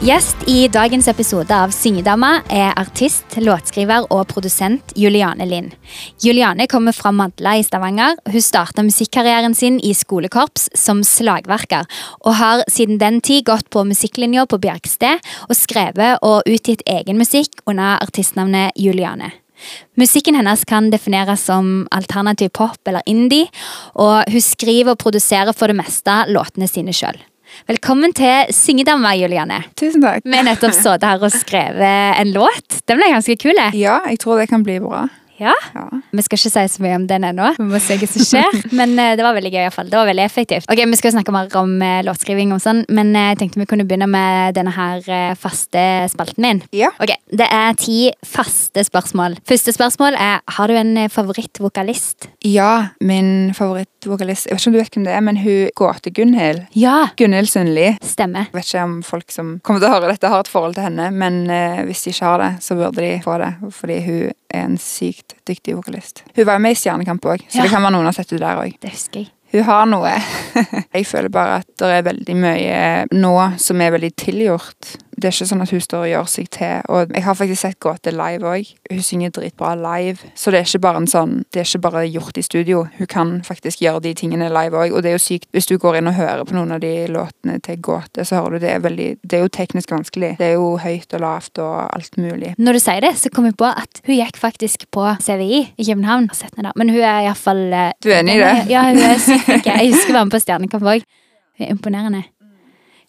Gjest i dagens episode av Syngedama er artist, låtskriver og produsent Juliane Lind. Juliane kommer fra Madla i Stavanger. Hun starta musikkarrieren sin i skolekorps som slagverker, og har siden den tid gått på musikklinja på Bjerksted og skrevet og utgitt egen musikk under artistnavnet Juliane. Musikken hennes kan defineres som alternativ pop eller indie, og hun skriver og produserer for det meste låtene sine sjøl. Velkommen til Syngedama, Juliane. Tusen takk. Vi har nettopp sittet her og skrevet en låt. Den ble ganske kul. Ja, jeg tror det kan bli bra. Ja. Ja. Vi skal ikke si så mye om den ennå. Vi må se hva som skjer. Men uh, det var veldig gøy. i hvert fall. Det var veldig effektivt. Ok, Vi skal snakke mer om uh, låtskriving, og sånn, men jeg jeg tenkte vi kunne begynne med denne her eh, faste spalten din. Ja. Ok, Det er ti faste spørsmål. Første spørsmål er har du en eh, favorittvokalist. Ja, min favorittvokalist Jeg vet ikke om du vet hvem det er, men hun Gåte-Gunhild. Ja, Gunhild Sundli. stemmer. Jeg vet ikke om folk som kommer til å høre dette, har et forhold til henne, men eh, hvis de ikke har det, så burde de få det, fordi hun er en sykt dyktig vokalist. Hun var jo med i Stjernekamp òg, så Ja. det kan være noen har sett henne der òg. Hun har noe. jeg føler bare at det er veldig mye nå som er veldig tilgjort. Det er ikke sånn at hun står og gjør seg til. Og jeg har faktisk sett Gåte live òg. Hun synger dritbra live. Så det er ikke bare en sånn Det er ikke bare gjort i studio. Hun kan faktisk gjøre de tingene live òg. Og det er jo sykt hvis du går inn og hører på noen av de låtene til Gåte, så hører du det er veldig Det er jo teknisk vanskelig. Det er jo høyt og lavt og alt mulig. Når du sier det, så kom jeg på at hun gikk faktisk på CVI i København. og sett. Men hun er iallfall Du er enig i det? Ja, hun er sykt flink. Jeg husker hun var med på Stjernekamp òg. Er imponerende.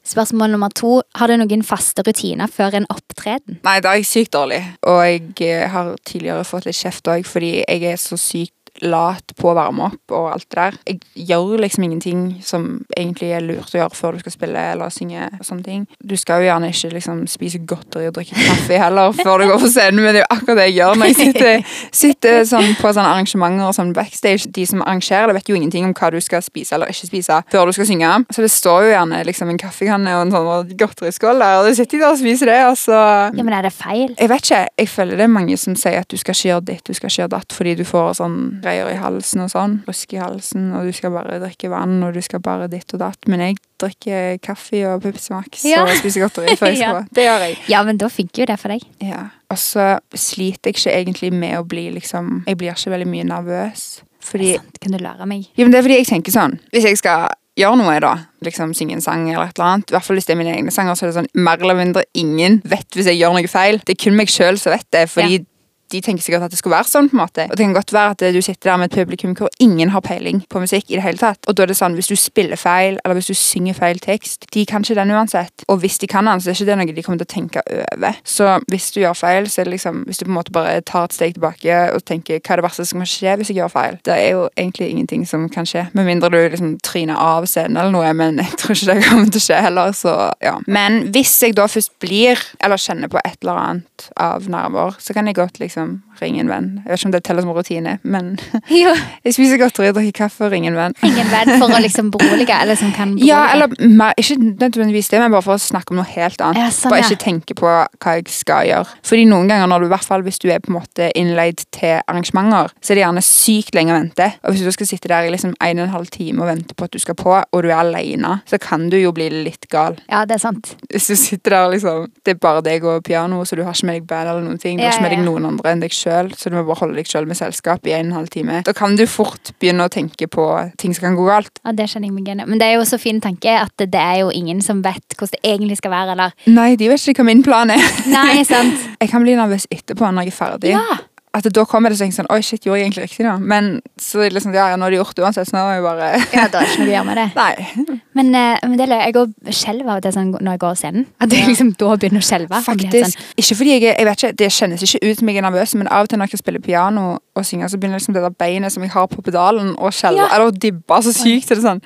Spørsmål nummer to. Har du noen faste rutiner før en opptreden? Nei, da er jeg sykt dårlig. Og jeg eh, har tidligere fått litt kjeft òg, fordi jeg er så sykt lat på å varme opp og alt det der. Jeg gjør liksom ingenting som egentlig er lurt å gjøre før du skal spille eller synge og sånne ting. Du skal jo gjerne ikke liksom spise godteri og drikke kaffe heller før du går på scenen, men det er jo akkurat det jeg gjør når jeg sitter, sitter sånn på sånne arrangementer og sånn backstage. De som arrangerer det, vet jo ingenting om hva du skal spise eller ikke spise før du skal synge. Så det står jo gjerne liksom en kaffekanne og en sånn godteriskål der, og du sitter der og spiser det, og så Ja, men er det feil? jeg vet ikke, jeg føler det er mange som sier at du skal ikke gjøre ditt, du skal ikke gjøre datt, fordi du får sånn greier i halsen og sånn, rusk i halsen, og du skal bare drikke vann, og du skal bare ditt og datt. Men jeg drikker kaffe og Pepsi Max Ja. og spiser godteri før jeg skal Ja. på. Det gjør jeg. Ja, men da funker jo det for deg. Ja. Og så sliter jeg ikke egentlig med å bli liksom Jeg blir ikke veldig mye nervøs. Fordi Sant, kan du lære meg? ja, men det er fordi jeg tenker sånn Hvis jeg skal gjøre noe, da, liksom synge en sang eller et eller annet, i hvert fall hvis det er mine egne sanger, så er det sånn mer eller mindre ingen vet hvis jeg gjør noe feil. Det er kun meg sjøl som vet det, fordi de tenker sikkert at det skulle være sånn. på en måte. Og det kan godt være at du sitter der med et publikum hvor ingen har peiling på musikk. i det hele tatt. Og da er det sånn, Hvis du spiller feil, eller hvis du synger feil tekst, de kan ikke den uansett. Og hvis de kan den, så er det ikke noe de kommer til å tenke over. Så hvis du gjør feil, så er det liksom, hvis du på en måte bare tar et steg tilbake og tenker hva er det verste som kan skje hvis jeg gjør feil, det er jo egentlig ingenting som kan skje. Med mindre du liksom tryner av scenen eller noe, men jeg tror ikke det kommer til å skje heller. så ja. Men hvis jeg da først blir, eller kjenner på et eller annet av nerver, så kan jeg godt liksom ringe en venn. Jeg vet ikke om det teller som rutine, men jeg spiser godteri, drikker kaffe og ringer en venn. Ingen venn for å liksom berolige, eller som kan berolige. Ja, eller ikke nødvendigvis det, men bare for å snakke om noe helt annet. Ja, sånn, bare ikke tenke på hva jeg skal gjøre. Fordi noen ganger, når du, i hvert fall hvis du er på en måte innleid til arrangementer, så er det gjerne sykt lenge å vente. Og hvis du skal sitte der i liksom en og en halv time og vente på at du skal på, og du er alene, så kan du jo bli litt gal. Ja, det er sant. Hvis du sitter der liksom, det er bare deg og piano, så du har ikke med deg band eller noen ting. Du har ikke med deg noen andre enn deg sjøl, så du må bare holde deg sjøl med selskap i en og en halv time. Da kan du fort begynne å tenke på ting som kan gå galt. Ja, det kjenner jeg meg igjen. Men det er jo så fin tanke at det er jo ingen som vet hvordan det egentlig skal være, eller Nei, de vet ikke hva min plan er. Nei, sant? Jeg kan bli nervøs etterpå når jeg er ferdig. Ja. At Da kommer det sånn Oi, shit, gjorde jeg egentlig riktig nå? Men så det liksom, ja, ja, nå har de gjort det uansett, så nå er jeg bare Ja, da er ikke noe å gjøre med det. Nei. Men, eh, men det, jeg går skjelver av det sånn, når jeg går av scenen. At jeg liksom da begynner å skjelve. Faktisk. Sånn. Ikke fordi jeg jeg vet ikke, Det kjennes ikke ut som jeg er nervøs, men av og til når jeg spiller piano og synger, så begynner liksom det der beinet som jeg har på pedalen, å skjelve. Ja. Eller å dibbe så sykt. Det er sånn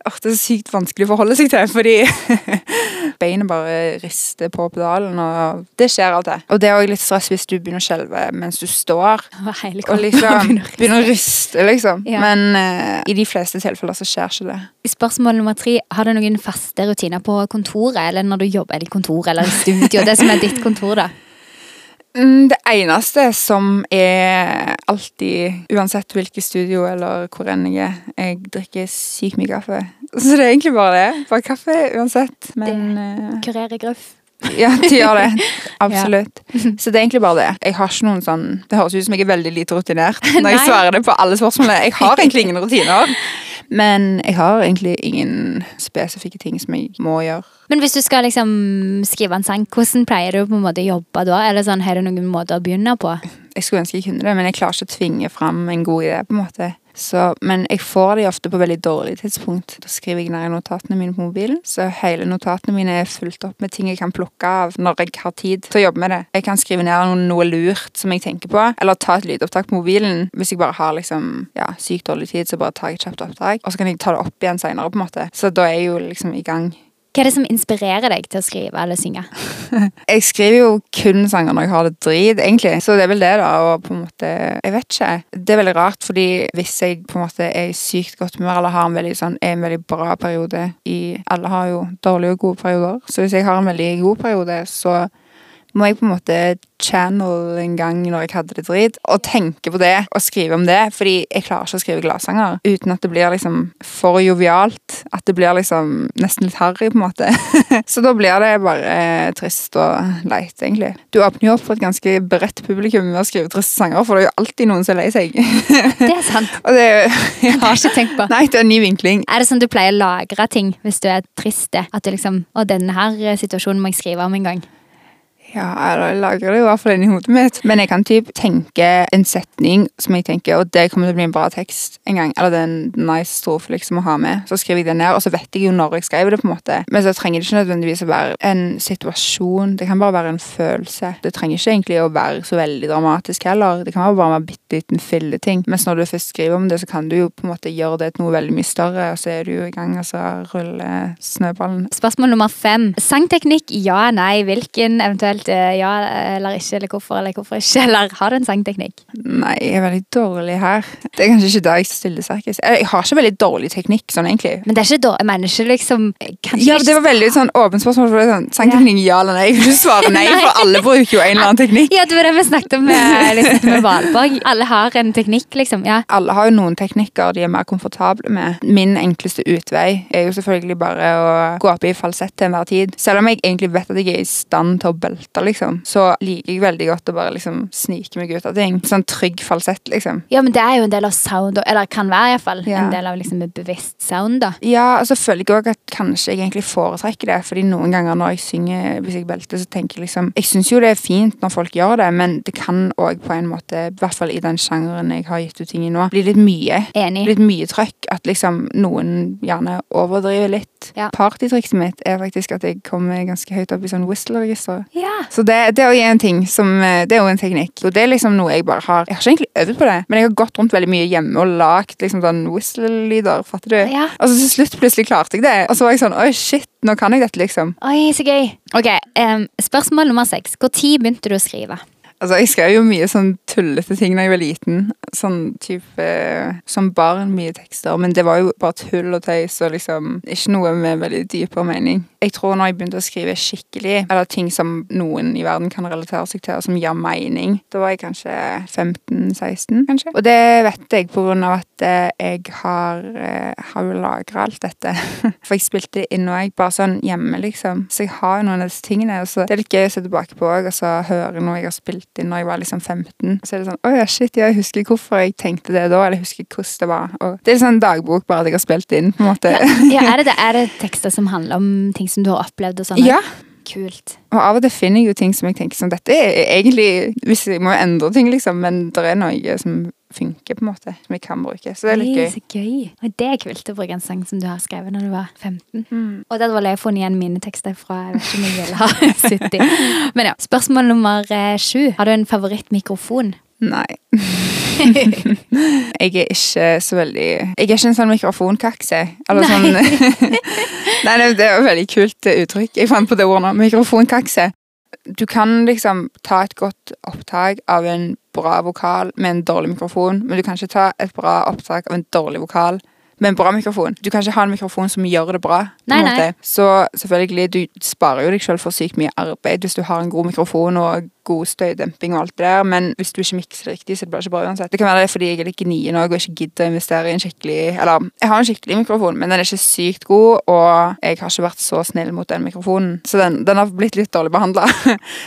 Åh, det er så sykt vanskelig å forholde seg til, fordi beinet bare rister på pedalen, og det skjer alltid og. Og det er òg litt stress hvis du begynner å skjelve mens du står. Og liksom begynner å riste. riste, liksom. Ja. Men uh, i de fleste tilfeller så skjer ikke det. Spørsmål nummer tre. Har du noen faste rutiner på kontoret, eller når du jobber i kontoret eller i studio? Det som er ditt kontor, da. Mm, Det eneste som er alltid, uansett hvilket studio eller hvor enn jeg er, jeg drikker sykt mye kaffe. Så det er egentlig bare det. Bare kaffe uansett. Men det Kurere gruff. Ja, de gjør det. Absolutt. Så det er egentlig bare det. Jeg har ikke noen sånn Det høres ut som jeg er veldig lite rutinert når jeg svarer det på alle spørsmålene. Jeg har egentlig ingen rutiner. Men jeg har egentlig ingen spesifikke ting som jeg må gjøre. Men hvis du skal liksom skrive en sang, hvordan pleier du på en måte å jobbe da? Eller sånn, Har du noen måter å begynne på? Jeg skulle ønske jeg kunne det, men jeg klarer ikke å tvinge fram en god idé. på en måte. Så, men jeg får de ofte på veldig dårlig tidspunkt. Da skriver jeg ned notatene mine på mobilen. Så hele notatene mine er fulgt opp med ting jeg kan plukke av når jeg har tid til å jobbe med det. Jeg kan skrive ned noe, noe lurt som jeg tenker på, eller ta et lydopptak på mobilen. Hvis jeg bare har liksom, ja, sykt dårlig tid, så bare tar jeg et kjapt opptak. Og så kan jeg ta det opp igjen seinere, på en måte. Så da er jeg jo liksom i gang. Hva er det som inspirerer deg til å skrive eller synge? Jeg skriver jo kun sanger når jeg har det drit, egentlig. Så det er vel det, da. Og på en måte Jeg vet ikke. Det er veldig rart, fordi hvis jeg på en måte er i sykt godt humør eller har en veldig sånn en veldig bra periode i Alle har jo dårlige og gode perioder. Så hvis jeg har en veldig god periode, så må jeg på en måte channel en gang når jeg hadde det drit, og tenke på det og skrive om det. Fordi jeg klarer ikke å skrive gladsanger uten at det blir liksom for jovialt. At det blir liksom nesten litt harry, på en måte. Så da blir det bare eh, trist og leit, egentlig. Du åpner jo opp for et ganske bredt publikum med å skrive triste sanger, for det er jo alltid noen som er lei seg. Det er sant. og det er jo Jeg har ikke tenkt på. Nei, det er en ny vinkling. Er det sånn du pleier å lagre ting hvis du er trist? At du liksom Å, denne her situasjonen må jeg skrive om en gang. Ja, jeg lager det i hvert fall inni hodet mitt. Men jeg kan typ tenke en setning som jeg tenker, og det kommer til å bli en bra tekst en gang. Eller det er en nice strofe liksom å ha med. Så skriver jeg det ned, og så vet jeg jo når jeg skrev det. på en måte. Men så trenger det ikke nødvendigvis å være en situasjon. Det kan bare være en følelse. Det trenger ikke egentlig å være så veldig dramatisk heller. Det kan være bare en bitte liten filleting. Mens når du først skriver om det, så kan du jo på en måte gjøre det til noe veldig mye større, og så er du jo i gang, og så ruller snøballen. Spørsmål nummer fem. Sangteknikk, ja, nei, hvilken? Eventuelt eh, ja eller ikke, eller hvorfor eller hvorfor ikke? Eller har du en sangteknikk? Nei, jeg er veldig dårlig her. Det er kanskje ikke da jeg stiller sterkest. Jeg har ikke veldig dårlig teknikk, sånn egentlig. Men det er ikke dårlig ikke liksom Ja, Det var veldig sånn åpent spørsmål. for det sånn, Sangteknikk ja eller nei? Jeg vil svare nei, for alle bruker jo en eller annen teknikk. Ja, det var det vi snakket om med, liksom, med Valborg. Alle har en teknikk, liksom. Ja. Alle har jo noen teknikker de er mer komfortable med. Min enkleste utvei er jo selvfølgelig bare å gå opp i falsett til enhver tid. Selv om jeg egentlig vet at jeg er i stand til å belte, liksom, så liker jeg veldig godt å bare liksom snike meg ut av ting. Sånn trygg falsett, liksom. ja, men det er jo en del av sound, eller kan være iallfall Ja. en del av liksom et bevisst sound, da. Ja, og så føler jeg også at kanskje jeg egentlig foretrekker det, fordi noen ganger når jeg synger hvis jeg belter, så tenker jeg liksom Jeg syns jo det er fint når folk gjør det, men det kan òg på en måte, i hvert fall i den sjangeren jeg har gitt ut ting i nå, bli litt mye. Enig. Litt mye trøkk. At liksom noen gjerne overdriver litt. Ja. Partytrikset mitt er faktisk at jeg kommer ganske høyt opp i sånn whistle-registeret. Ja. Så det, det jo en ting som eh, Det er jo en teknikk. Og det er liksom noe jeg bare har Jeg har ikke egentlig øvd på det, men jeg har gått rundt veldig mye hjemme og lagd liksom sånn whistle-lyder. Fatter du? Ja. Og så til slutt plutselig klarte jeg det. Og så var jeg sånn Oi, shit, nå kan jeg dette, liksom. Oi, så gøy. Ok, um, Spørsmål nummer seks. Når begynte du å skrive? Altså, Jeg skrev jo mye sånn tullete ting da jeg var liten. Sånn type Som barn, mye tekster. Men det var jo bare tull og tøys og liksom ikke noe med veldig dypere mening. Jeg tror når jeg begynte å skrive skikkelig, eller ting som noen i verden kan relatere seg til, og som gir mening, da var jeg kanskje 15-16, kanskje. Og det vet jeg på grunn av at eh, jeg har, eh, har lagra alt dette. For jeg spilte det inn og jeg bare sånn hjemme, liksom. Så jeg har jo noen av disse tingene. Og så det er litt gøy å se tilbake på òg, og så høre noe jeg har spilt inn når jeg var liksom 15. Så er det sånn Å ja, shit, ja, jeg husker hvorfor jeg tenkte det da, eller jeg husker hvordan det var. Og det er litt sånn dagbok, bare at jeg har spilt inn, på en måte. Ja, er, det, det- er det tekster som handler om ting som du har opplevd? og sånn? Ja. Kult. Og av og til finner jeg jo ting som jeg tenker sånn Dette er egentlig Hvis jeg må endre ting, liksom, men det er noe som funker, på en måte. Som jeg kan bruke. Så det er litt gøy. Så gøy. Og det er kult å bruke en sang som du har skrevet når du var 15. Mm. Og det var jeg funnet igjen mine tekster fra jeg vet ikke om jeg ville ha 70. Men ja, Spørsmål nummer eh, sju. Har du en favorittmikrofon? Nei. jeg er ikke så veldig Jeg er ikke en sånn mikrofonkakse. Eller sånn Nei, det det er et veldig kult eh, uttrykk. Jeg fant på det ordet nå. Mikrofonkakse. Du kan liksom ta et godt opptak av en bra vokal med en dårlig mikrofon, men du kan ikke ta et bra opptak av en dårlig vokal med en bra mikrofon. Du kan ikke ha en mikrofon som gjør det bra. Nei, nei. Så selvfølgelig, du sparer jo deg selv for sykt mye arbeid hvis du har en god mikrofon og god støydemping og alt det der, men hvis du ikke mikser riktig, så det blir ikke bra uansett. Det kan være det fordi jeg er litt gnien og ikke gidder å investere i en skikkelig Eller, jeg har en skikkelig mikrofon, men den er ikke sykt god, og jeg har ikke vært så snill mot den mikrofonen, så den, den har blitt litt dårlig behandla.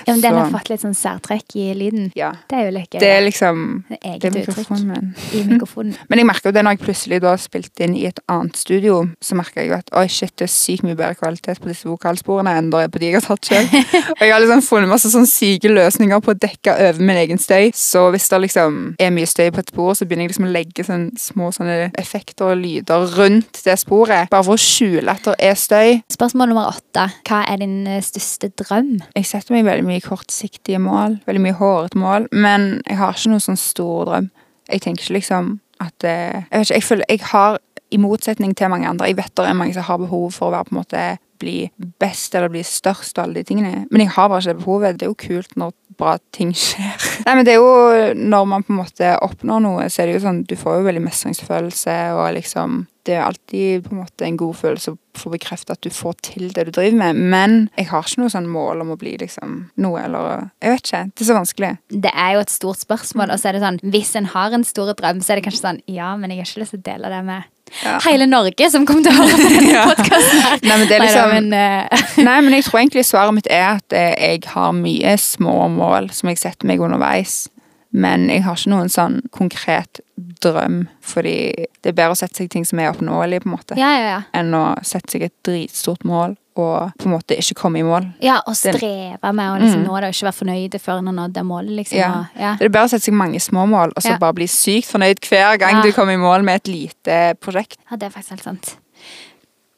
Ja, men den har fått litt sånn særtrekk i lyden. Ja. Det er jo litt gøy. Det er liksom er Det er eget mikrofonen min. i mikrofonen. Men jeg merker jo det når jeg plutselig da spilte inn i et annet studio, så merker jeg jo at oi shit, det er sykt mye bedre kvalitet på disse vokalsporene enn det er på de jeg har tatt selv. og jeg har liksom funnet masse sånn syke løsninger på å dekke over min egen støy. Så hvis det liksom er mye støy på et spor, så begynner jeg liksom å legge sånn små sånne effekter og lyder rundt det sporet, bare for å skjule at det er støy. Spørsmål nummer åtte. Hva er din eh, største drøm? Jeg setter meg veldig mye kortsiktige mål, veldig mye hårete mål, men jeg har ikke noen sånn stor drøm. Jeg tenker ikke liksom at eh, Jeg vet ikke, jeg føler jeg har i motsetning til mange andre Jeg vet det er mange som har behov for å være på en måte bli best eller bli størst og alle de tingene, men jeg har bare ikke det behovet. Det er jo kult når bra ting skjer. Nei, men det er jo Når man på en måte oppnår noe, så er det jo sånn Du får jo veldig mestringsfølelse, og liksom Det er alltid på en måte en god følelse å få bekreftet at du får til det du driver med, men jeg har ikke noe sånn mål om å bli liksom noe, eller Jeg vet ikke. Det er så vanskelig. Det er jo et stort spørsmål, og så er det sånn Hvis en har en stor drøm, så er det kanskje sånn Ja, men jeg har ikke lyst til å dele det med Ja. hele Norge som kommer til å høre på denne Ja. podkasten. Nei, men det er Neida, liksom men, eh, Nei, men jeg tror egentlig svaret mitt er at eh, jeg har mye små mål som jeg setter meg underveis. Men jeg har ikke noen sånn konkret drøm, fordi det er bedre å sette seg ting som er oppnåelige, på en måte, ja, ja, ja. enn å sette seg et dritstort mål og på en måte ikke komme i mål. Ja, og streve med å liksom Mm. nå det, og ikke være fornøyde før en har nådd det målet, liksom. Ja. Ja. Det er bare å sette seg mange små mål, og så Ja. bare bli sykt fornøyd hver gang du kommer i mål med et lite prosjekt. ja, det er faktisk helt sant.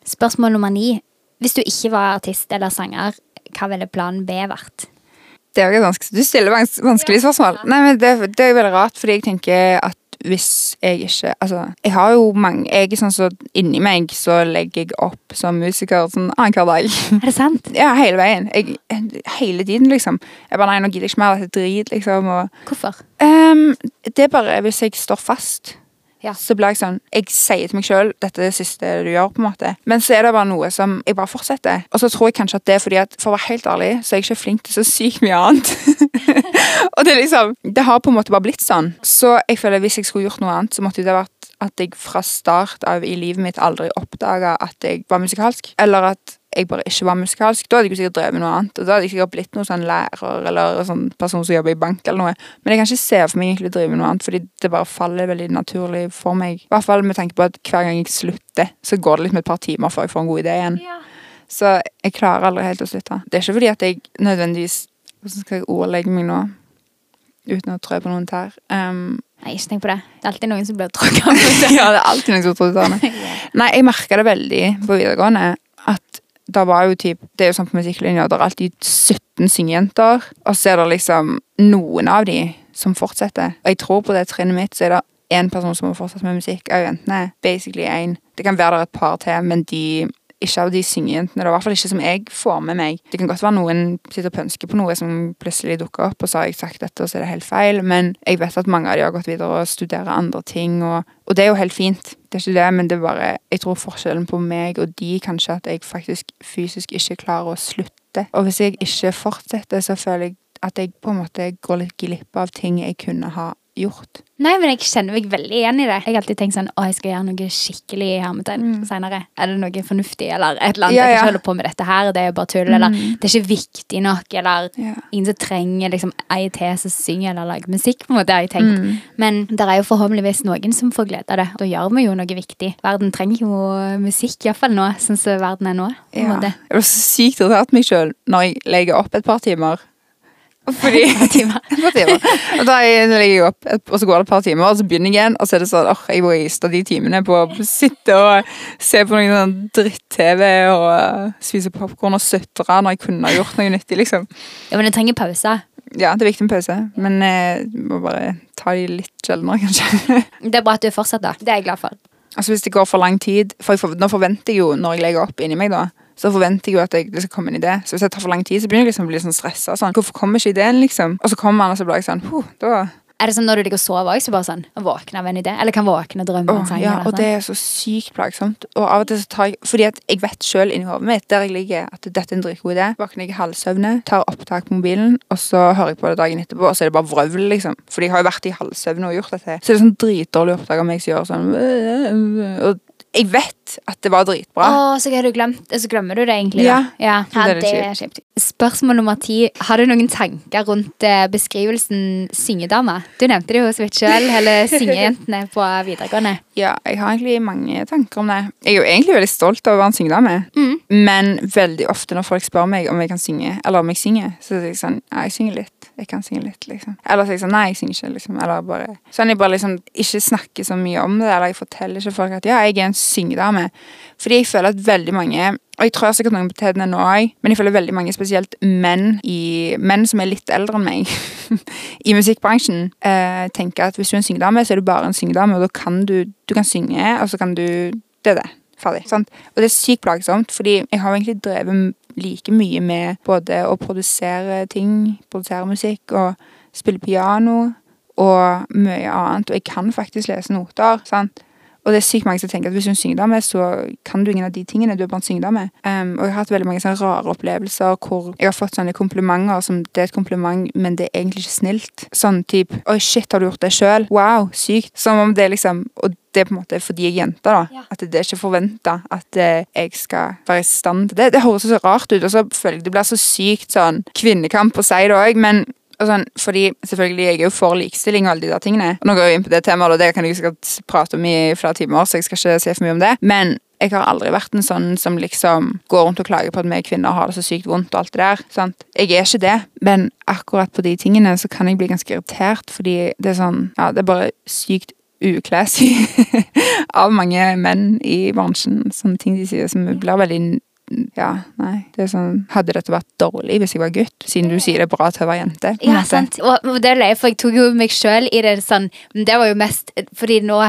Spørsmål nummer ni. Hvis du ikke var artist eller sanger, hva ville plan B vært? Det er jo ganske, du stiller vans vanskelige spørsmål. Nei, men det, det er veldig rart, fordi jeg tenker at hvis jeg ikke Altså, jeg har jo mange Jeg er sånn så inni meg så legger jeg opp som musiker sånn annenhver dag. Er det sant? Ja, hele veien. Jeg, hele tiden, liksom. Jeg bare Nei, nå gidder jeg ikke mer. Dette er drit, liksom. Og, Hvorfor? Um, det er bare hvis jeg står fast. Ja. Så blir jeg sånn Jeg sier til meg sjøl dette er det siste du gjør, på en måte. Men så er det bare noe som jeg bare fortsetter. Og så tror jeg kanskje at det er fordi at for å være helt ærlig, så er jeg ikke flink til så sykt mye annet. og det er liksom Det har på en måte bare blitt sånn. Så jeg føler at hvis jeg skulle gjort noe annet, så måtte det vært at jeg fra start av i livet mitt aldri oppdaga at jeg var musikalsk. Eller at jeg bare ikke var musikalsk. Da hadde jeg sikkert drevet med noe annet. Og da hadde jeg sikkert blitt noen sånn lærer eller sånn person som jobber i bank eller noe. Men jeg kan ikke se for meg egentlig å drive med noe annet, fordi det bare faller veldig naturlig for meg. I hvert fall med tanke på at hver gang jeg slutter, så går det litt med et par timer før jeg får en god idé igjen. Så jeg klarer aldri helt å slutte. Det er ikke fordi at jeg nødvendigvis Hvordan skal jeg ordlegge meg nå? Uten å trø på noen tær. Um, Nei, ikke tenk på det. Det er alltid noen som blir tråkka på. ja, det er alltid noen som tror. Nei, jeg merka det veldig på videregående. Da var jo typ Det er jo sånn på musikklinja, det er alltid 17 syngejenter. Og så er det liksom noen av de som fortsetter. Og jeg tror på det trinnet mitt så er det én person som har fortsatt med musikk og jentene. Basically én. Det kan være det er et par til, men de ikke av de syngejentene. I hvert fall ikke som jeg får med meg. Det kan godt være noen sitter og pønsker på noe som plutselig dukker opp, og så har jeg sagt dette, og så er det helt feil. Men jeg vet at mange av de har gått videre og studerer andre ting, og, og det er jo helt fint. Det er ikke det, men det er bare Jeg tror forskjellen på meg og de kanskje at jeg faktisk fysisk ikke klarer å slutte. Og hvis jeg ikke fortsetter, så føler jeg at jeg på en måte går litt glipp av ting jeg kunne ha gjort. Nei, men jeg kjenner meg veldig igjen i det. Jeg har alltid tenkt sånn, å, jeg skal gjøre noe skikkelig i hermetegn senere. Er det noe fornuftig, eller et eller annet? Ja, Ja, Jeg kan ikke holde på med dette her, det er jo bare tull, eller det er ikke viktig nok, eller Ja. ingen som trenger liksom ei til som synger eller lager musikk, på en måte, har jeg tenkt. Mm. Men det er jo forhåpentligvis noen som får glede av det. Da gjør vi jo noe viktig. Verden trenger jo musikk, iallfall nå, sånn som verden er nå. Ja. Jeg var så sykt irritert meg sjøl når jeg legger opp et par timer. Fordi da jeg- legger jeg opp, og så går det et par timer, og så begynner jeg igjen, og så er det sånn åh, jeg waster de timene på å sitte og se på noen sånn dritt-TV og uh, spise popkorn og sutre når jeg kunne ha gjort noe nyttig, liksom. Ja, men det trenger pause. Ja, det er viktig med pause, men jeg må bare ta de litt sjeldnere, kanskje. Det er bra at du fortsetter. Det er jeg glad for. Altså Hvis det går for lang tid For jeg Nå forventer jeg jo, når jeg legger opp inni meg, da så forventer jeg jo at jeg, skal komme en idé. Så hvis det tar for lang tid, så begynner jeg liksom å bli sånn stressa. Sånn, hvorfor kommer ikke ideen, liksom? Og så kommer den, og så blir jeg sånn huh, da, Er det sånn når du ligger og sover òg, så bare sånn å våkne av en idé? Eller kan våkne og drømme oh, en sang? ja, og sånn? det er så sykt plagsomt. Og av og til så tar jeg Fordi at jeg vet sjøl inni hodet mitt der jeg ligger, at dette er en dritgod idé. Våkner jeg halvsøvne, tar opptak på mobilen, og så hører jeg på det dagen etterpå, og så er det bare vrøvl, liksom. Fordi jeg har jo vært i halvsøvne og gjort dette. Så det er sånn dritdårlig opptak av meg som gjør sånn Og jeg vet at det var dritbra. Å, så, du glemt, så glemmer du det egentlig, Ja. da. Ja, Så det er kjipt. Spørsmål nummer ti. Har du noen tanker rundt eh, beskrivelsen syngedame? Du nevnte det jo så vidt sjøl, eller syngejentene på videregående. Ja, jeg har egentlig mange tanker om det. Jeg er jo egentlig veldig stolt av å være en syngedame. Mm. Men veldig ofte når folk spør meg om jeg kan synge, eller om jeg synger, så er jeg sånn Ja, jeg synger litt. Jeg kan synge litt, liksom. Eller så er jeg sånn Nei, jeg synger ikke, liksom. Eller bare Sånn jeg bare liksom ikke snakker så mye om det, eller jeg forteller ikke folk at ja, jeg er en syngedame. Fordi jeg føler at veldig mange og jeg tror sikkert noen på TED nå òg, men jeg føler veldig mange, spesielt menn, i, menn som er litt eldre enn meg i musikkbransjen, eh, tenker at hvis du er en syngedame, så er du bare en syngedame, og da kan du, du kan synge, og så kan du Det er det. Ferdig. Sant? Og det er sykt plagsomt, fordi jeg har egentlig drevet like mye med både å produsere ting, produsere musikk, og spille piano, og mye annet, og jeg kan faktisk lese noter. sant? Og det er sykt mange som tenker at hvis du er en syngedame, så kan du ingen av de tingene. Du er bare en syngedame. Um, og jeg har hatt veldig mange sånne rare opplevelser hvor jeg har fått sånne komplimenter som det er et kompliment, men det er egentlig ikke snilt. Sånn type Oi, shit, har du gjort det sjøl? Wow, sykt. Som om det liksom Og det er på en måte fordi jeg er jente, da. Ja. At det er ikke forventa at eh, jeg skal være i stand til det. Det høres så rart ut, og så føler jeg det blir så sykt sånn kvinnekamp å si det òg, men sånn, fordi selvfølgelig, Jeg er jo for likestilling og alle de der tingene. Nå går jeg inn på det temaet, og det kan jeg sikkert prate om i flere timer, så jeg skal ikke si for mye om det. Men jeg har aldri vært en sånn som liksom går rundt og klager på at vi kvinner har det så sykt vondt og alt det der. sant? Jeg er ikke det, men akkurat på de tingene så kan jeg bli ganske irritert, fordi det er sånn Ja, det er bare sykt uklesig av mange menn i bransjen. Sånne ting de sier som blir veldig ja, nei. Det er sånn Hadde dette vært dårlig hvis jeg var gutt, siden du sier det er bra til å være jente? Ja, sant. Og det er løye, for jeg tok jo meg sjøl i det sånn det var jo mest fordi nå,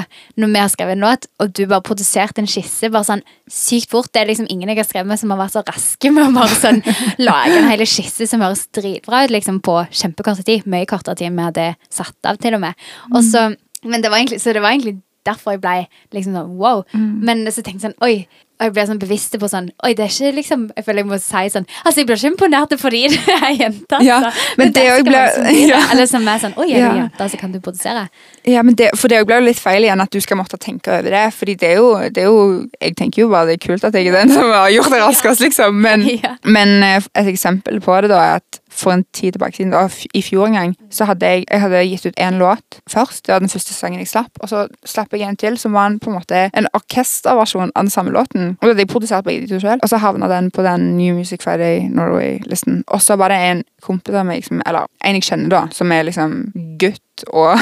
når vi har skrevet en låt, og du bare produserte en skisse bare sånn sykt fort Det er liksom ingen jeg har skrevet med som har vært så raske med å bare sånn lage en hel skisse som høres dritbra ut liksom på kjempekort tid. Mye kortere tid enn vi hadde satt av, til og med. Og så, men det var egentlig, så det var egentlig derfor jeg ble liksom sånn wow. Men så tenkte jeg sånn oi. Og jeg ble sånn bevisst på sånn Oi, det er ikke liksom Jeg føler jeg må si sånn Altså, jeg blir ikke imponert fordi det er jente. Ja, altså. men det er også sikkert ble- blir det. ja. Eller som er sånn Oi, er Ja. du jente, så kan du produsere. Ja, men det, For det ble jo litt feil igjen at du skal måtte tenke over det. Fordi det er jo, det er jo Jeg tenker jo bare det er kult at jeg er den som har gjort det raskest, liksom. Men, Ja. men eh, et eksempel på det da er at for en tid tilbake siden, i fjor en gang, så hadde jeg, jeg hadde gitt ut én låt først. Det var den første sangen jeg slapp. Og så slapp jeg en til som var en, på en måte en orkesterversjon av den samme låten. Og da hadde jeg produsert begge de to selv. Og så havna den på den New Music Friday Norway-listen. Og så var det en kompis av meg, som, eller en jeg kjenner da, som er liksom gutt og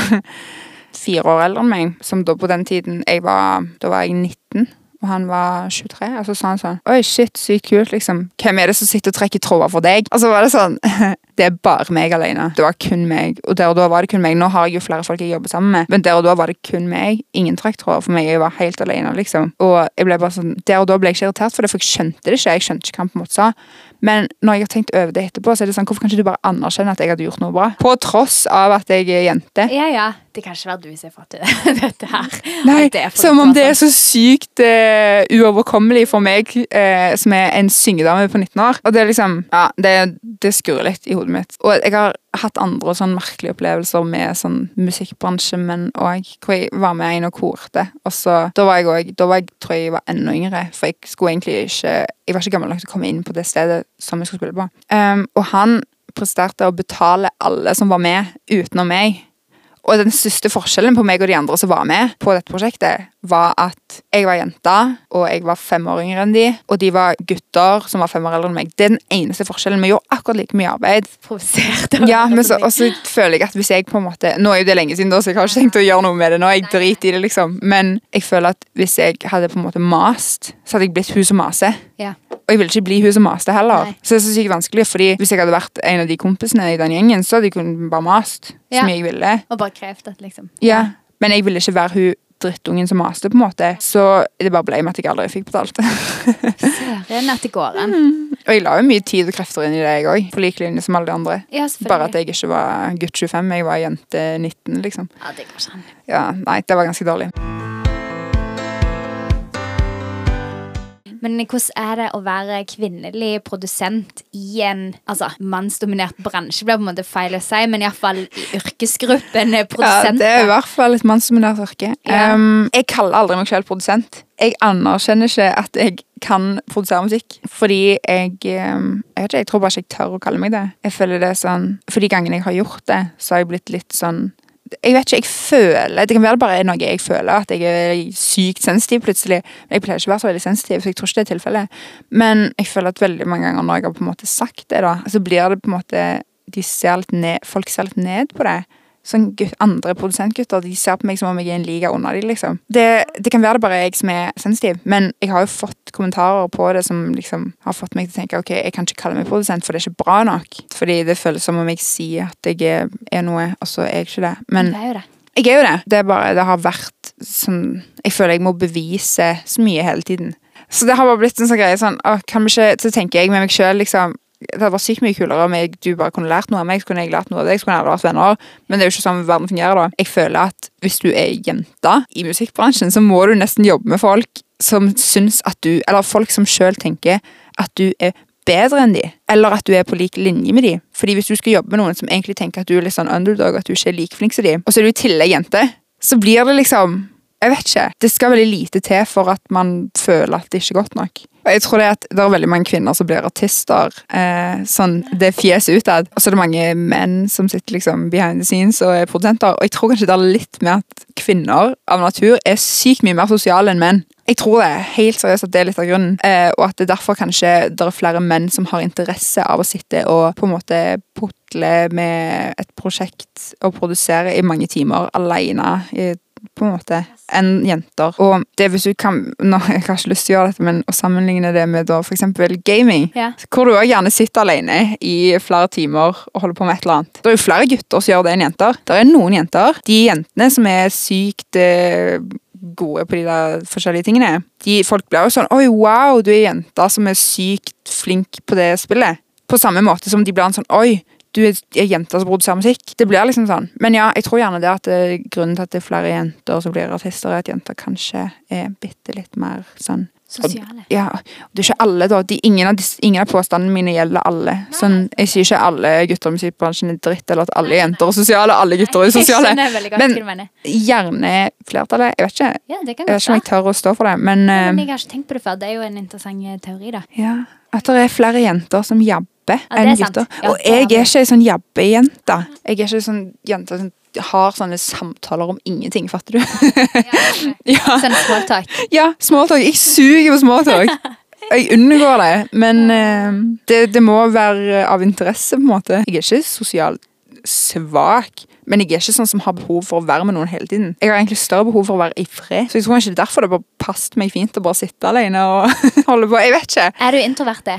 fire år eldre enn meg, som da på den tiden jeg var, Da var jeg 19. Og han var 23, og så sa han sånn Oi, shit, sykt kult, liksom. Hvem er det som sitter og trekker tråder for deg? Og så var det sånn Det er bare meg alene. Det var kun meg. Og der og da var det kun meg. Nå har jeg jo flere folk jeg jobber sammen med, men der og da var det kun meg. Ingen trekk tråder for meg. Jeg var helt alene, liksom. Og jeg ble bare sånn Der og da ble jeg ikke irritert for det, for jeg skjønte det ikke. Jeg skjønte ikke hva han på en måte sa. Men når jeg har tenkt over det etterpå, så er det sånn Hvorfor kan ikke du bare anerkjenne at jeg hadde gjort noe bra? På tross av at jeg er jente. Ja, ja. Det kan ikke være du som har fått til dette her. Nei, det som om det er så sykt uh, uoverkommelig for meg, uh, som er en syngedame på 19 år. Og det er liksom, ja, det, det skurrer litt i hodet mitt. Og jeg har hatt andre sånn merkelige opplevelser med sånn musikkbransje, men òg hvor jeg var med en og korte. Og så, da var jeg òg, da var jeg, tror jeg jeg var enda yngre, for jeg skulle egentlig ikke, jeg var ikke gammel nok til å komme inn på det stedet som jeg skulle spille på. Um, og han presterte å betale alle som var med, utenom meg. Og den største forskjellen på meg og de andre som var med på dette prosjektet, var at jeg var jenta, og jeg var fem år yngre enn de, og de var gutter som var fem år eldre enn meg. Det er den eneste forskjellen. Vi gjorde akkurat like mye arbeid. Provosert. Ja, men så, og så føler jeg at hvis jeg på en måte Nå er jo det lenge siden, da, så jeg har ikke tenkt å gjøre noe med det nå. Jeg driter i det, liksom. Men jeg føler at hvis jeg hadde på en måte mast, så hadde jeg blitt hun som maser. Ja. Og jeg ville ikke bli hun som maste heller. Nei. Så det er så sykt vanskelig, fordi hvis jeg hadde vært en av de kompisene i den gjengen, så hadde jeg kunnet bare mast Ja. som jeg ville. Og bare krevd det, liksom. Ja, men jeg ville ikke være hun drittungen som maste, på en måte. Så det bare ble med at jeg aldri fikk betalt. Søren at det går an. Og jeg la jo mye tid og krefter inn i det, jeg òg. På lik linje som alle de andre. Ja. Bare at jeg ikke var gutt 25, jeg var jente 19, liksom. Ja, det går sånn. Ja, Nei, det var ganske dårlig. Men hvordan er det å være kvinnelig produsent i en altså, mannsdominert bransje? blir på en måte feil å si, men iallfall i yrkesgruppen Ja, det er i hvert fall et mannsdominert yrke. Ja. Um, jeg kaller aldri meg selv produsent. Jeg anerkjenner ikke at jeg kan produsere musikk, fordi jeg um, Jeg vet ikke, jeg tror bare ikke jeg tør å kalle meg det. Jeg føler det sånn For de gangene jeg har gjort det, så har jeg blitt litt sånn jeg vet ikke, jeg føler Det kan være bare er noe jeg føler, at jeg er sykt sensitiv plutselig. Jeg pleier ikke å være så veldig sensitiv, så jeg tror ikke det er tilfellet. Men jeg føler at veldig mange ganger når jeg har på en måte sagt det, da, så blir det på en måte de ser litt ned, Folk ser litt ned på det. Sånn Andre produsentgutter de ser på meg som om jeg er en liga under dem. Liksom. Det, det kan være det bare jeg som er sensitiv, men jeg har jo fått kommentarer på det som liksom har fått meg til å tenke ok, jeg kan ikke kalle meg produsent, for det er ikke bra nok. Fordi det føles som om jeg sier at jeg er noe, og så er jeg ikke det. Men Det er jo det. jeg er jo det. Det er bare, det har vært sånn Jeg føler jeg må bevise så mye hele tiden. Så det har bare blitt en sånn greie sånn å, kan vi ikke, Så tenker jeg med meg sjøl, liksom Det hadde vært sykt mye kulere om jeg, du bare kunne lært noe av meg, så kunne jeg lært noe av deg, så kunne alle vært venner. Men det er jo ikke sånn verden fungerer, da. Jeg føler at hvis du er jente i musikkbransjen, så må du nesten jobbe med folk som syns at du Eller folk som sjøl tenker at du er bedre enn de, eller at du er på lik linje med de. Fordi hvis du skal jobbe med noen som egentlig tenker at du er litt sånn underdog, at du ikke er like flink som de, og så er du i tillegg jente, så blir det liksom Jeg vet ikke. Det skal veldig lite til for at man føler at det ikke er godt nok. Og jeg tror det at det er veldig mange kvinner som blir artister. Eh, sånn, Det er fjes utad. Og så er det mange menn som sitter liksom behind the scenes og er produsenter. Og jeg tror kanskje det er litt med at kvinner av natur er sykt mye mer sosiale enn menn. Jeg tror det, helt seriøst at det er litt av grunnen. Eh, og at det er derfor kanskje det er flere menn som har interesse av å sitte og på en måte putle med et prosjekt og produsere i mange timer alene. I, på en måte, enn jenter. Og det hvis du kan nå, Jeg har ikke lyst til å gjøre dette, men å sammenligne det med da eksempel gaming, Ja. hvor du også gjerne sitter alene i flere timer og holder på med et eller annet. Det er jo flere gutter som gjør det enn jenter. Det er noen jenter. De jentene som er sykt eh, gode på de der forskjellige tingene. De, folk blir jo sånn Oi, wow, du er jenta som er sykt flink på det spillet. På samme måte som de blir en sånn Oi, du er ei jente som produserer musikk. Det blir liksom sånn. Men ja, jeg tror gjerne det at det, grunnen til at det er flere jenter som blir artister, er at jenter kanskje er bitte litt mer sånn Sosiale. ja, det er ikke alle, da. De, ingen, av, ingen av påstandene mine gjelder alle. Sånn, jeg sier ikke alle gutter i musikkbransjen er dritt, eller at alle jenter er sosiale, alle gutter er sosiale. Men-. Gjerne flertallet. Jeg vet ikke, Ja, jeg vet ikke om jeg tør å stå for det, men, Ja, eh, men jeg har ikke tenkt på det før. Det er jo en interessant eh, teori, da. ja, at det er flere jenter som jabber Ja, det enn er gutter. Ja, Og er jeg er ikke ei sånn jabbejente. Jeg er ikke ei sånn jente som har sånne samtaler om ingenting, fatter du? ja. Sånn smalltalk. Ja, smalltalk. Jeg suger på smalltalk. Jeg unngår det, men uh, det, det må være av interesse, på en måte. Jeg er ikke sosialt svak, men jeg er ikke sånn som har behov for å være med noen hele tiden. Jeg har egentlig større behov for å være i fred, så jeg tror kanskje det er derfor det bare passet meg fint å bare sitte alene og holde på. Jeg vet ikke. Er du introvert, det?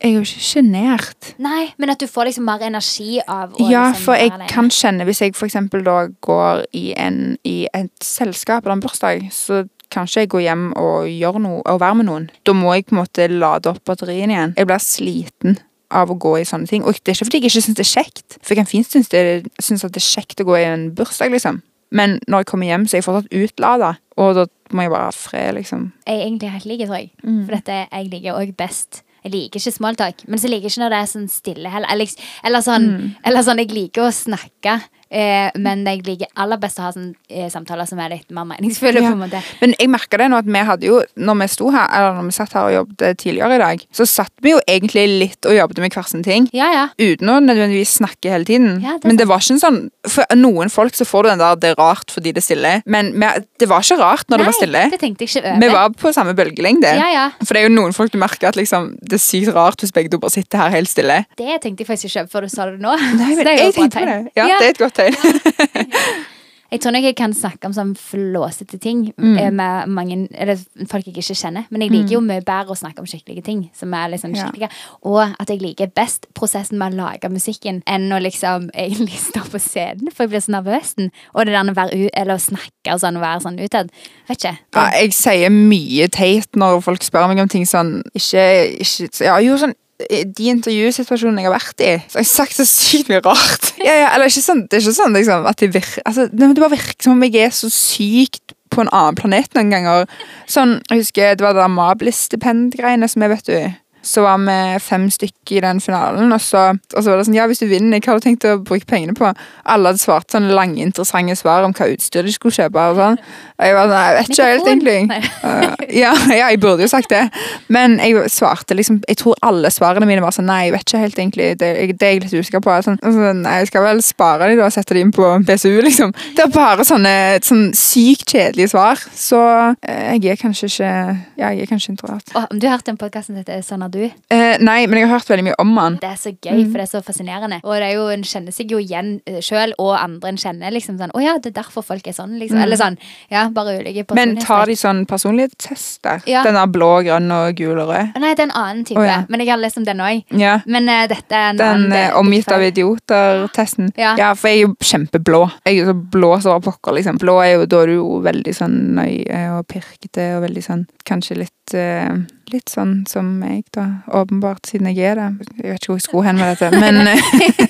Jeg er jo ikke sjenert. Nei, men at du får liksom mer energi av å Ja, liksom for jeg alene. kan kjenne Hvis jeg for eksempel da går i, en, i et selskap eller en bursdag, så kanskje jeg går hjem og gjør noe og være med noen. Da må jeg på en måte lade opp batteriene igjen. Jeg blir sliten av å gå i sånne ting. Og det er ikke fordi jeg ikke syns det er kjekt, for jeg kan fint synes, det, synes at det er kjekt å gå i en bursdag, liksom. Men når jeg kommer hjem, så er jeg fortsatt utlada, og da må jeg bare ha fred, liksom. Jeg er egentlig helt like, tror jeg. Mm. For dette, jeg liker òg best Jeg liker ikke smalltalk, men så liker jeg ikke når det er sånn stille heller. Eller, eller, sånn, Mm. eller sånn, jeg liker å snakke, eh, men jeg liker aller best å ha sånn, eh, samtaler som er litt mer meningsfulle. Ja. på en måte Men jeg merker det nå at vi hadde jo, når vi sto her, eller når vi satt her og jobbet tidligere i dag, så satt vi jo egentlig litt og jobbet med hver sin ting. Ja, ja. uten å nødvendigvis snakke hele tiden. Ja, det men det var ikke en sånn For noen folk så får du den der 'det er rart fordi det er stille', men vi- det var ikke rart når det var stille. det tenkte jeg ikke over. Vi var på samme bølgelengde. Ja, ja. For det er jo noen folk du merker at liksom, det er sykt rart hvis begge to bare sitter her helt stille. Det tenkte jeg faktisk ikke over før du sa det nå. Nei, men det jeg tenkte på det. Ja, det er et godt tegn. Jeg tror nok jeg kan snakke om sånn flåsete ting Mm. eh, med mange eller folk jeg ikke kjenner. Men jeg liker jo mye bedre å snakke om skikkelige ting. Som er liksom Ja. skikkelige Og at jeg liker best prosessen med å lage musikken enn å liksom egentlig stå på scenen. For jeg blir så nervøs. Og det der å være ut, eller å snakke og sånn, og være sånn utad. Vet ikke. Ja, jeg sier mye teit når folk spør meg om ting sånn Ikke, ikke ja, Jo, sånn de intervjusituasjonene jeg har vært i, så har jeg sagt så sykt mye rart. Ja, ja, eller ikke sånn, Det er ikke sånn liksom, at det virker altså, det, det bare virker som om jeg er så sykt på en annen planet noen ganger. Sånn, jeg husker Det var det der Mabel-stipendgreiene som jeg vet du så var vi fem stykker i den finalen, og så, og så, var det sånn Ja, hvis du vinner, hva har du tenkt å bruke pengene på? Alle hadde svart sånne lange, interessante svar om hva utstyr de skulle kjøpe. Og sånn. Og jeg var sånn, jeg vet ikke helt, egentlig. Uh, ja, ja, jeg burde jo sagt det. Men jeg svarte liksom Jeg tror alle svarene mine var sånn Nei, jeg vet ikke helt, egentlig. Det, det er jeg litt usikker på. Sånn, altså, nei, jeg skal vel spare de da og sette de inn på BSU, liksom. Det er bare sånne sånn sykt kjedelige svar. Så uh, jeg er kanskje ikke Ja, jeg er kanskje introvert. Oh, du har hørt den podkasten som heter Sånn er du? Eh, nei, men jeg har hørt veldig mye om han. Det er så gøy, for det er så fascinerende. Og det er jo, en kjenner seg jo igjen sjøl, og andre en kjenner. liksom sånn, 'Å ja, det er derfor folk er sånn', liksom. Mm. Eller sånn. Ja, bare ulike Men tar de sånn personlighetstester? Ja. Den er blå, grønn og gul og rød? Nei, det er en annen type. Oh, ja. Men jeg har lest om den òg. Ja. Men uh, dette er en Den annen. Den omgitt av idioter-testen. Ja. for jeg er jo kjempeblå. Jeg er så blå som pokker, liksom. Blå er jo, da er du jo veldig sånn nøye og pirkete og veldig sånn Kanskje litt eh, Litt sånn som meg, da. Åpenbart, siden jeg er det. Jeg vet ikke hvor jeg skulle hen med dette, men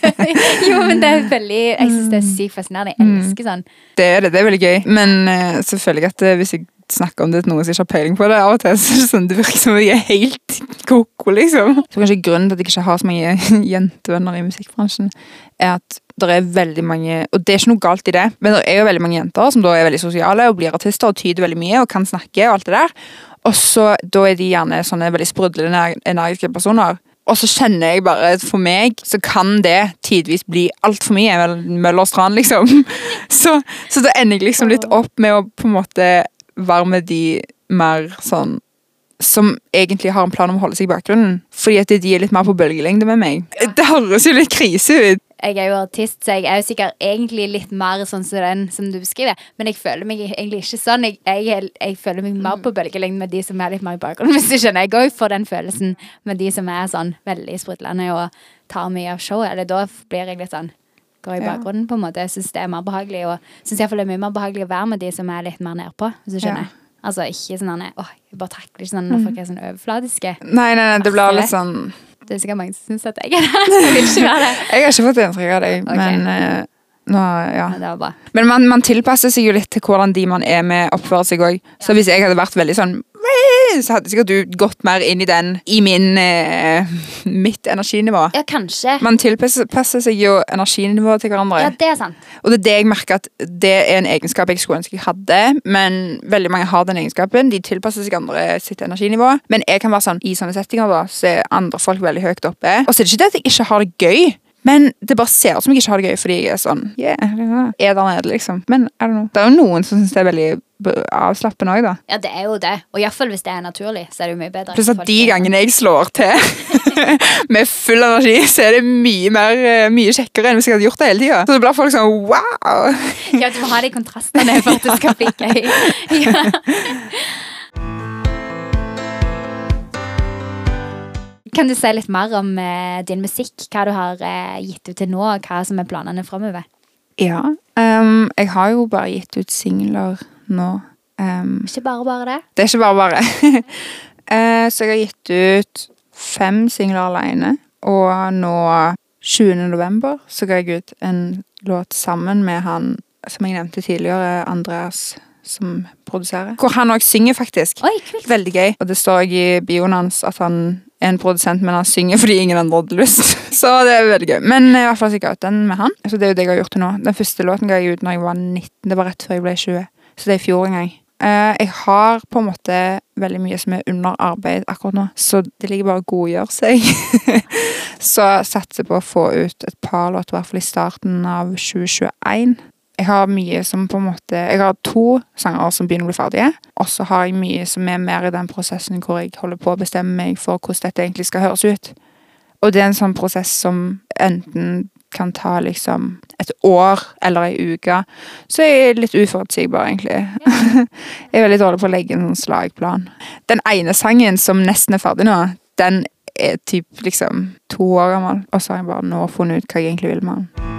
jo, men det er veldig Jeg syns det er sykt fascinerende. Jeg Mm. elsker sånn. det er det. Det er veldig gøy. Men eh, selvfølgelig at eh, hvis jeg snakker om det til noen som ikke har peiling på det, av og til så er det sånn, det virker som om jeg er helt koko, liksom. Så kanskje grunnen til at jeg ikke har så mange jentevenner i musikkbransjen, er at det er veldig mange Og det er ikke noe galt i det, men det er jo veldig mange jenter som da er veldig sosiale og blir artister og tyder veldig mye og kan snakke og alt det der. Og så da er de gjerne sånne veldig sprudlende, energiske personer. Og så kjenner jeg bare at for meg så kan det tidvis bli altfor mye. vel, Møller og Strand, liksom. Så, så da ender jeg liksom litt opp med å på en måte være med de mer sånn som egentlig har en plan om å holde seg i bakgrunnen. Fordi at de er litt mer på bølgelengde med meg. Det høres jo litt krise ut. Jeg er jo artist, så jeg er jo sikkert egentlig litt mer sånn som den som du beskriver. Men jeg føler meg egentlig ikke sånn. Jeg, jeg, jeg føler meg mer på bølgelengde med de som er litt mer i bakgrunnen. Hvis du skjønner. Jeg òg får den følelsen med de som er sånn veldig sprudlende og tar mye av showet. Eller da blir jeg litt sånn Går i bakgrunnen, på en måte. Jeg syns det er mer behagelig. Og syns iallfall det er mye mer behagelig å være med de som er litt mer nedpå. Hvis du skjønner. Altså ikke sånn er, jeg bare takler ikke sånn når folk er sånn overfladiske. Nei, nei, nei, det blir litt sånn Det er sikkert mange som syns at jeg er det. Jeg vil ikke være det. Jeg har ikke fått inntrykk av deg, okay. men eh, nå, ja. Men. Men man, man tilpasser seg jo litt til hvordan de man er med, oppfører seg òg. Så hvis jeg hadde vært veldig sånn så hadde sikkert du gått mer inn i den i min eh, mitt energinivå. Ja, kanskje. Man tilpasser seg jo energinivået til hverandre. Ja, det er sant. Og det er det jeg merker at det er en egenskap jeg skulle ønske jeg hadde. Men veldig mange har den egenskapen. De tilpasser seg andre sitt energinivå. Men jeg kan være sånn i sånne settinger da, så er andre folk veldig høyt oppe. Og så er det ikke det at jeg ikke har det gøy. Men det bare ser ut som jeg ikke har det gøy fordi jeg er sånn yeah, Er der nede, liksom. Men er det er jo noen som syns det er veldig avslappende òg, da. Ja, det er jo det. Og iallfall hvis det er naturlig, så er det jo mye bedre. Pluss at de er sånn- gangene jeg slår til med full energi, så er det mye mer eh, mye kjekkere enn hvis jeg hadde gjort det hele tida. Så det blir folk sånn wow! Ja, du må ha de kontrastene for at det skal bli gøy. Ja. Kan du si litt mer om eh, din musikk? Hva du har eh, gitt ut til nå, og hva som er planene framover? Ja. Um, jeg har jo bare gitt ut singler nå. Um, Ikke bare bare det. det er ikke bare bare. uh, så jeg har gitt ut fem singler alene. Og nå 20. november så ga jeg ut en låt sammen med han som jeg nevnte tidligere, Andreas, som produserer. Hvor han òg synger, faktisk. Oi, kult. Veldig gøy. Og det står òg i bioen hans at han er en produsent, men han synger fordi ingen andre hadde lyst. Så det er veldig gøy. Men i hvert fall så jeg ut den med han. Så det er jo det jeg har gjort til nå. Den første låten ga jeg ut når jeg var 19. Det var rett før jeg ble 20. Så det er i fjor en gang. Eh, jeg har på en måte veldig mye som er under arbeid akkurat nå, så det ligger bare å godgjøre seg. så satser på å få ut et par låter, i hvert fall i starten av 2021. Jeg har mye som på en måte Jeg har to sanger som begynner å bli ferdige. Og så har jeg mye som er mer i den prosessen hvor jeg holder på å bestemme meg for hvordan dette egentlig skal høres ut. Og det er en sånn prosess som enten kan ta liksom et år eller ei uke. Så jeg er litt uforutsigbar, egentlig. jeg er veldig dårlig på å legge en sånn slagplan. Den ene sangen som nesten er ferdig nå, den er typ liksom to år gammel. Og så har jeg bare nå funnet ut hva jeg egentlig vil med den.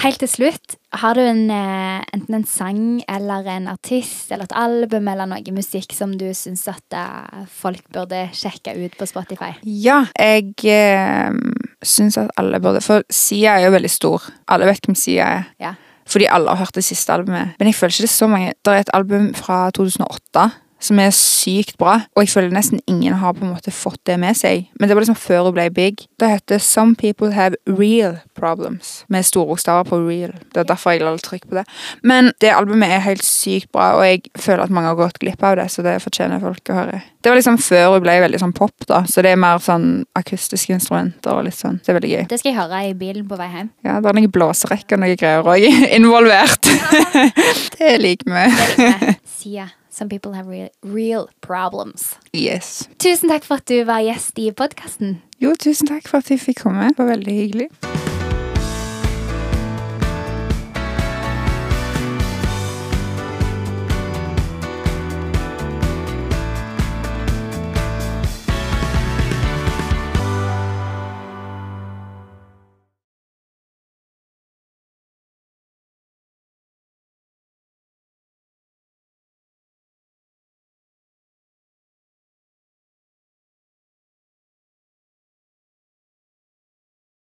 Helt til slutt, har du en, eh, enten en sang eller en artist eller et album eller noe musikk som du syns at eh, folk burde sjekke ut på Spotify? Ja, jeg eh, syns at alle burde For Sia er jo veldig stor. Alle vet hvem Sia er. Ja. Fordi alle har hørt det siste albumet. Men jeg føler ikke det er så mange. Det er et album fra 2008 som er sykt bra, og jeg føler nesten ingen har på en måte fått det med seg. Men det var liksom før hun ble big. Det heter Some People Have Real Problems, med store bokstaver på real. Det er derfor jeg la litt trykk på det. Men det albumet er helt sykt bra, og jeg føler at mange har gått glipp av det, så det fortjener folk å høre. Det var liksom før hun ble veldig sånn pop, da, så det er mer sånn akustiske instrumenter og litt sånn. Det er veldig gøy. Det skal jeg høre i bilen på vei hjem. Ja, det er noen blåserekker og noe greier òg involvert. det liker vi. Det liker jeg. Sia. Some people have real, real problems. Yes. Tusen takk for at du var gjest i podkasten. Jo, tusen takk for at jeg fikk komme. Det var veldig hyggelig.